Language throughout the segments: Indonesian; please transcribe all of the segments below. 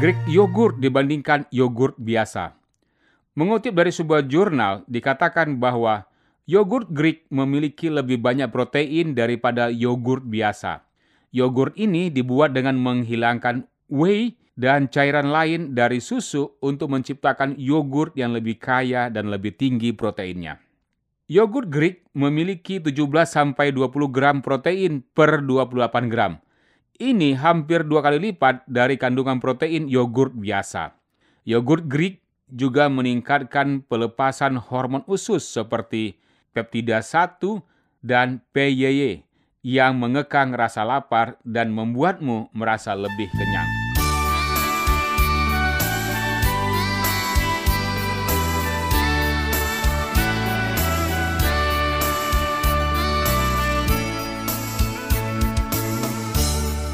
Greek yogurt dibandingkan yogurt biasa. Mengutip dari sebuah jurnal, dikatakan bahwa yogurt Greek memiliki lebih banyak protein daripada yogurt biasa. Yogurt ini dibuat dengan menghilangkan whey dan cairan lain dari susu untuk menciptakan yogurt yang lebih kaya dan lebih tinggi proteinnya. Yogurt Greek memiliki 17-20 gram protein per 28 gram ini hampir dua kali lipat dari kandungan protein yogurt biasa. Yogurt Greek juga meningkatkan pelepasan hormon usus seperti peptida 1 dan PYY yang mengekang rasa lapar dan membuatmu merasa lebih kenyang.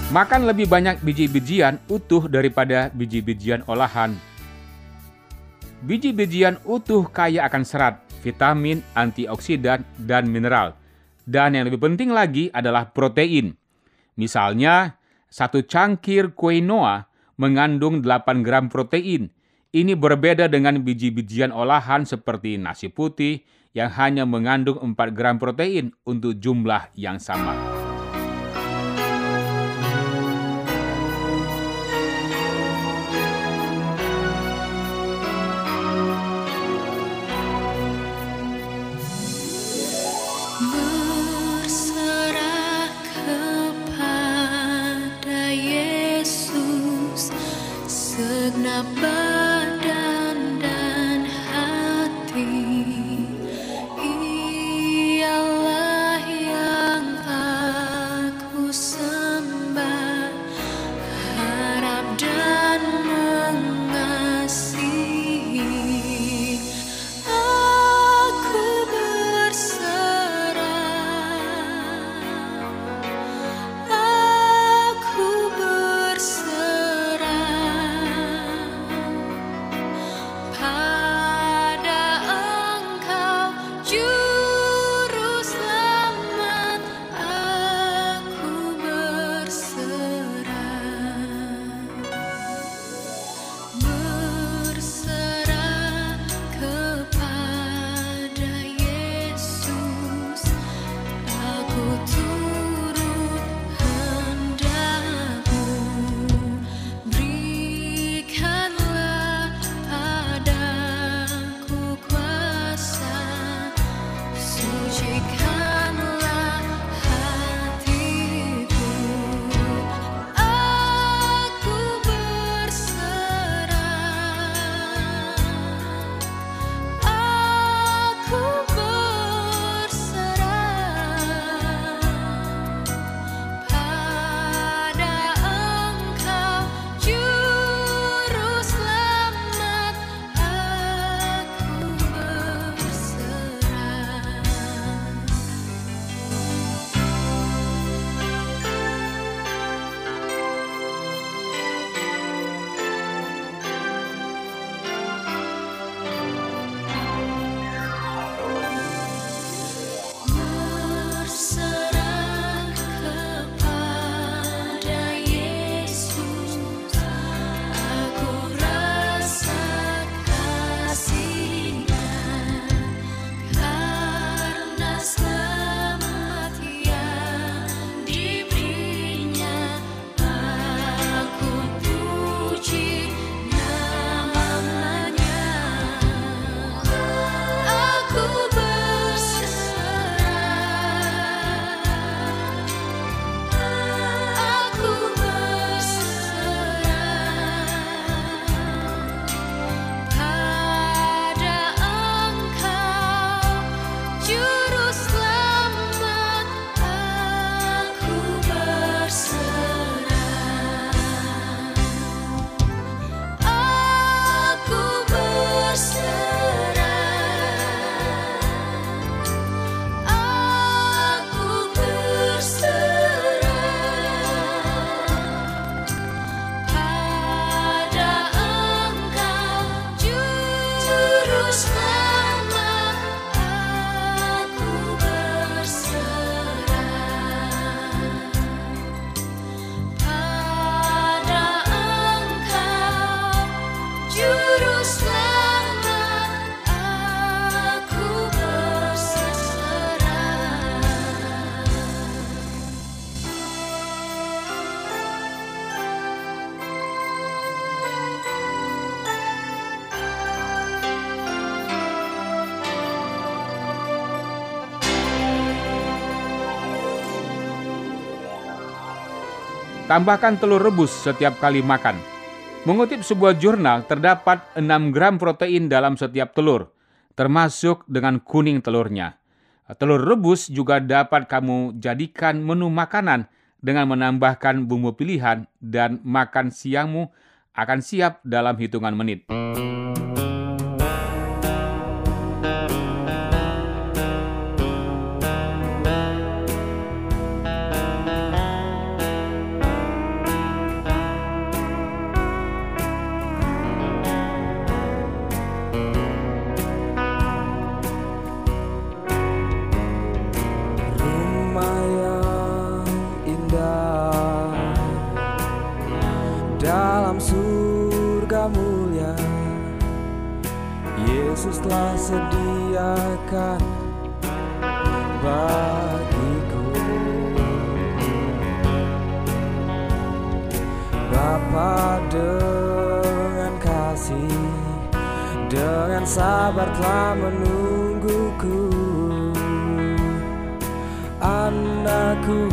Makan lebih banyak biji-bijian utuh daripada biji-bijian olahan. Biji-bijian utuh kaya akan serat, vitamin, antioksidan, dan mineral. Dan yang lebih penting lagi adalah protein. Misalnya, satu cangkir quinoa mengandung 8 gram protein. Ini berbeda dengan biji-bijian olahan seperti nasi putih yang hanya mengandung 4 gram protein untuk jumlah yang sama. Tambahkan telur rebus setiap kali makan. Mengutip sebuah jurnal, terdapat 6 gram protein dalam setiap telur, termasuk dengan kuning telurnya. Telur rebus juga dapat kamu jadikan menu makanan dengan menambahkan bumbu pilihan dan makan siangmu akan siap dalam hitungan menit. Dengan kasih dengan sabar telah menungguku. Anakku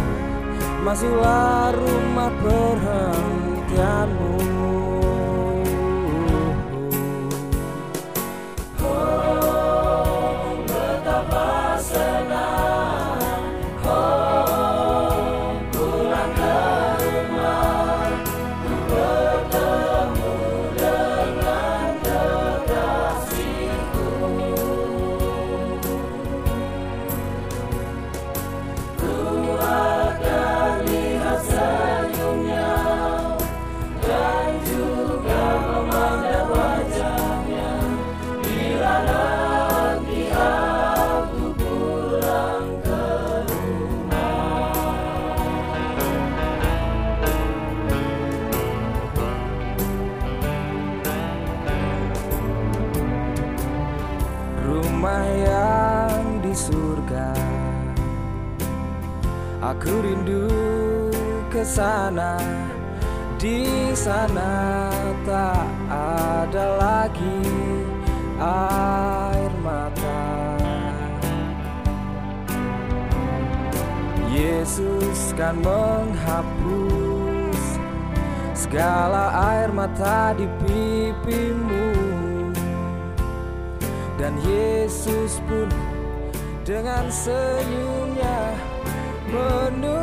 Masihlah rumah perhentianmu sana. Di sana tak ada lagi air mata. Yesus kan menghapus segala air mata di pipimu. Dan Yesus pun dengan senyumnya menunggumu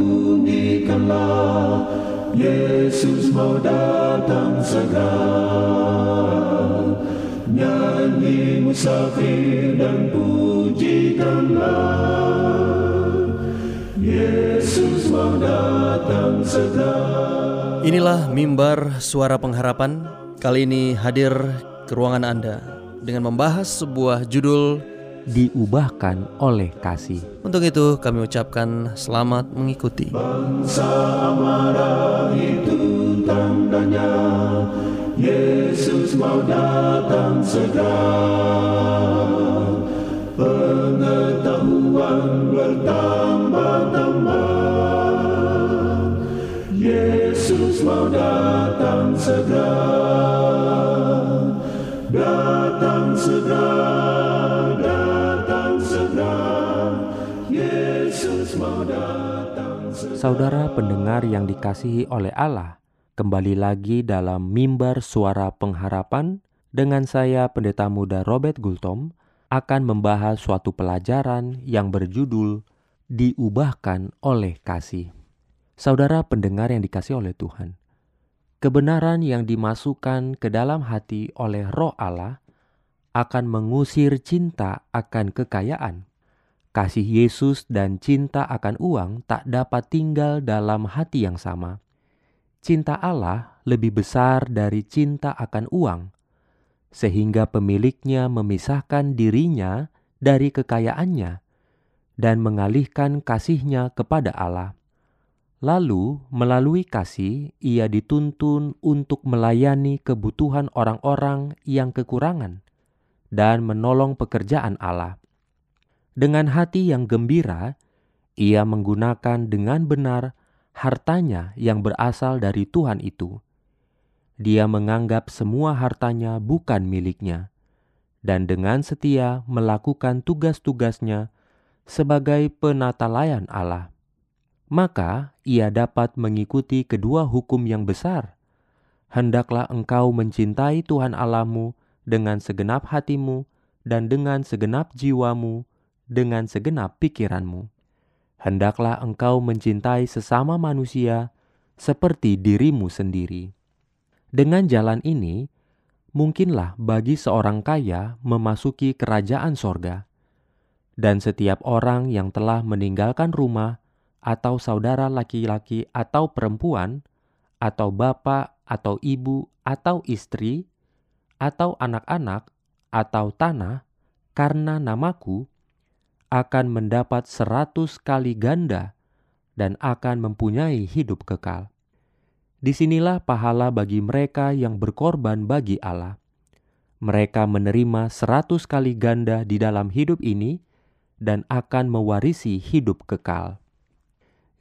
Yesus mau datang segera Nyanyi musafir dan pujikanlah Yesus mau datang segera Inilah mimbar suara pengharapan. Kali ini hadir ke ruangan Anda dengan membahas sebuah judul. Diubahkan oleh kasih. Untuk itu, kami ucapkan selamat mengikuti. Yesus mau datang segera Pengetahuan bertambah-tambah Yesus mau datang segera Datang segera Saudara pendengar yang dikasihi oleh Allah, kembali lagi dalam mimbar suara pengharapan dengan saya Pendeta Muda Robert Gultom akan membahas suatu pelajaran yang berjudul diubahkan oleh kasih. Saudara pendengar yang dikasihi oleh Tuhan, kebenaran yang dimasukkan ke dalam hati oleh Roh Allah akan mengusir cinta akan kekayaan. Kasih Yesus dan cinta akan uang tak dapat tinggal dalam hati yang sama. Cinta Allah lebih besar dari cinta akan uang, sehingga pemiliknya memisahkan dirinya dari kekayaannya dan mengalihkan kasihnya kepada Allah. Lalu, melalui kasih, ia dituntun untuk melayani kebutuhan orang-orang yang kekurangan dan menolong pekerjaan Allah. Dengan hati yang gembira, ia menggunakan dengan benar hartanya yang berasal dari Tuhan itu. Dia menganggap semua hartanya bukan miliknya, dan dengan setia melakukan tugas-tugasnya sebagai penatalayan Allah. Maka ia dapat mengikuti kedua hukum yang besar. Hendaklah engkau mencintai Tuhan Allahmu dengan segenap hatimu dan dengan segenap jiwamu dengan segenap pikiranmu. Hendaklah engkau mencintai sesama manusia seperti dirimu sendiri. Dengan jalan ini, mungkinlah bagi seorang kaya memasuki kerajaan sorga. Dan setiap orang yang telah meninggalkan rumah, atau saudara laki-laki atau perempuan, atau bapak atau ibu atau istri, atau anak-anak, atau tanah, karena namaku, akan mendapat seratus kali ganda dan akan mempunyai hidup kekal. Di sinilah pahala bagi mereka yang berkorban bagi Allah. Mereka menerima seratus kali ganda di dalam hidup ini dan akan mewarisi hidup kekal.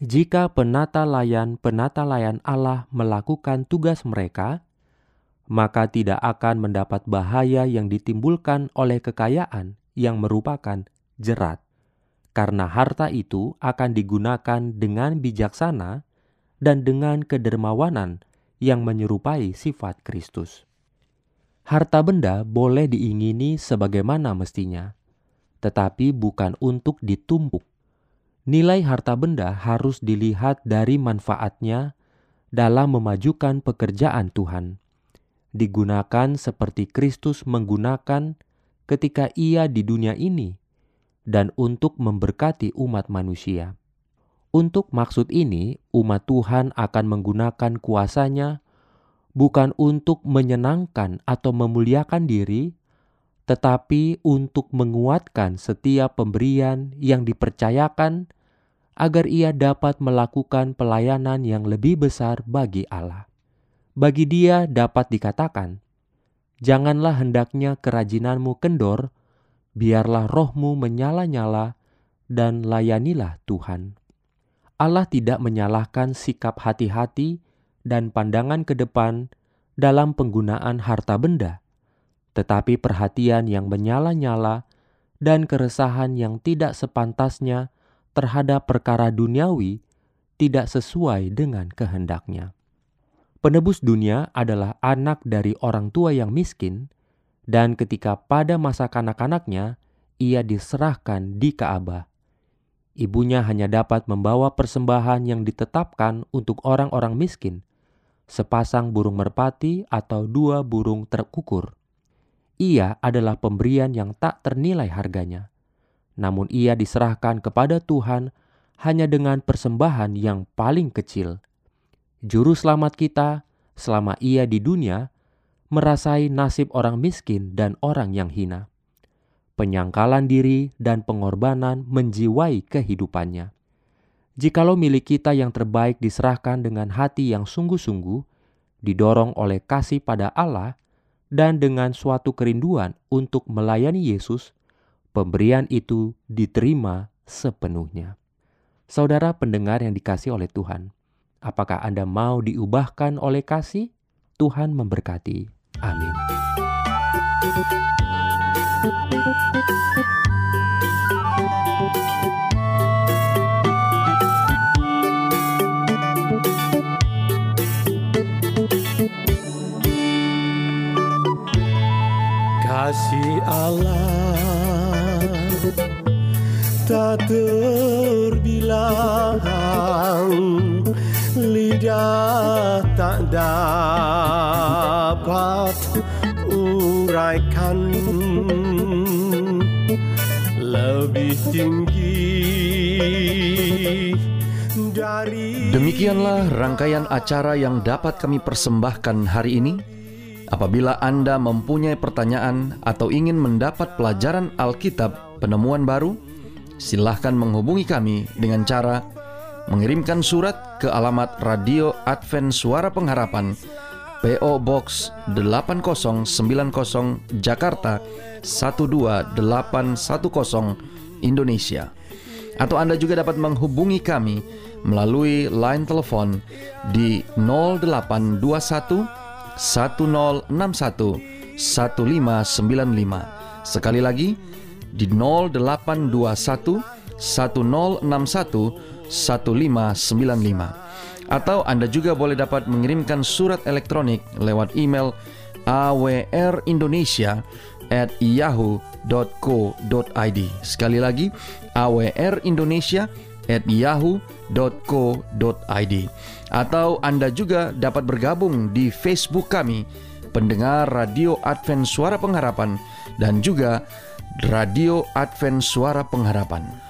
Jika penata layan-penata layan Allah melakukan tugas mereka, maka tidak akan mendapat bahaya yang ditimbulkan oleh kekayaan yang merupakan jerat, karena harta itu akan digunakan dengan bijaksana dan dengan kedermawanan yang menyerupai sifat Kristus. Harta benda boleh diingini sebagaimana mestinya, tetapi bukan untuk ditumpuk. Nilai harta benda harus dilihat dari manfaatnya dalam memajukan pekerjaan Tuhan. Digunakan seperti Kristus menggunakan ketika Ia di dunia ini dan untuk memberkati umat manusia. Untuk maksud ini, umat Tuhan akan menggunakan kuasanya bukan untuk menyenangkan atau memuliakan diri, tetapi untuk menguatkan setiap pemberian yang dipercayakan agar ia dapat melakukan pelayanan yang lebih besar bagi Allah. Bagi dia dapat dikatakan, "Janganlah hendaknya kerajinanmu kendor, biarlah rohmu menyala-nyala dan layanilah Tuhan. Allah tidak menyalahkan sikap hati-hati dan pandangan ke depan dalam penggunaan harta benda, tetapi perhatian yang menyala-nyala dan keresahan yang tidak sepantasnya terhadap perkara duniawi tidak sesuai dengan kehendaknya. Penebus dunia adalah anak dari orang tua yang miskin, dan ketika pada masa kanak-kanaknya ia diserahkan di Ka'bah. Ibunya hanya dapat membawa persembahan yang ditetapkan untuk orang-orang miskin, sepasang burung merpati atau dua burung terkukur. Ia adalah pemberian yang tak ternilai harganya. Namun ia diserahkan kepada Tuhan hanya dengan persembahan yang paling kecil. Juru selamat kita selama ia di dunia merasai nasib orang miskin dan orang yang hina. Penyangkalan diri dan pengorbanan menjiwai kehidupannya. Jikalau milik kita yang terbaik diserahkan dengan hati yang sungguh-sungguh, didorong oleh kasih pada Allah, dan dengan suatu kerinduan untuk melayani Yesus, pemberian itu diterima sepenuhnya. Saudara pendengar yang dikasih oleh Tuhan, apakah Anda mau diubahkan oleh kasih? Tuhan memberkati. Amin. kasih Allah tak terbilang lidah tak dapat uraikan lebih tinggi dari Demikianlah rangkaian acara yang dapat kami persembahkan hari ini. Apabila Anda mempunyai pertanyaan atau ingin mendapat pelajaran Alkitab penemuan baru, silahkan menghubungi kami dengan cara mengirimkan surat ke alamat Radio Advent Suara Pengharapan, PO Box 8090 Jakarta 12810 Indonesia. Atau Anda juga dapat menghubungi kami melalui line telepon di 0821 1061 1595. Sekali lagi di 0821 1061 1595. Atau Anda juga boleh dapat mengirimkan surat elektronik lewat email awrindonesia Sekali lagi awrindonesia Atau Anda juga dapat bergabung di Facebook kami Pendengar Radio Advent Suara Pengharapan Dan juga Radio Advent Suara Pengharapan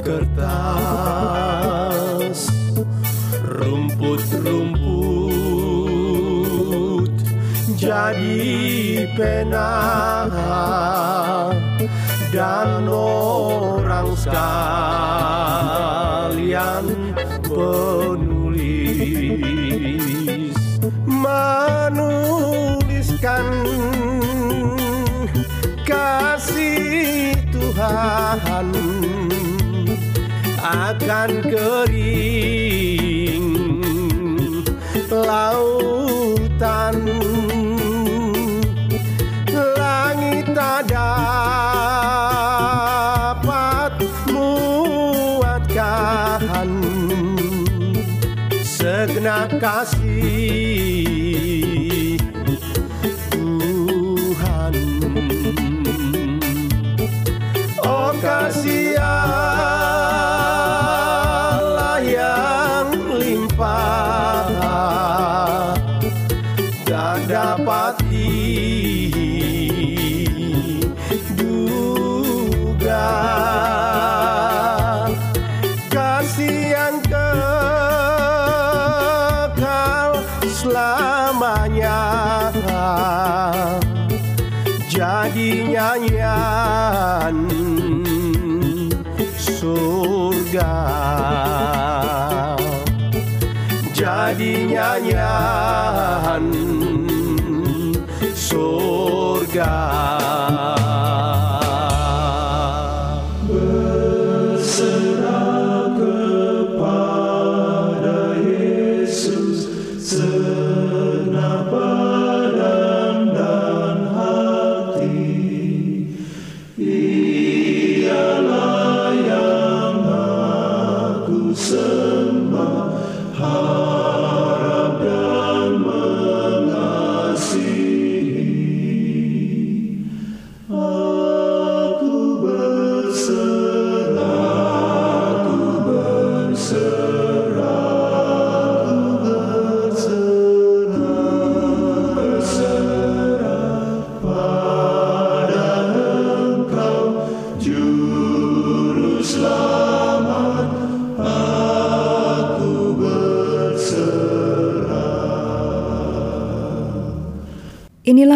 kertas rumput-rumput jadi pena dan orang sekalian penulis menuliskan kasih Tuhan akan kering. Lautan langit tak dapat muatkan segenap kasih surga Jadi nyanyian surga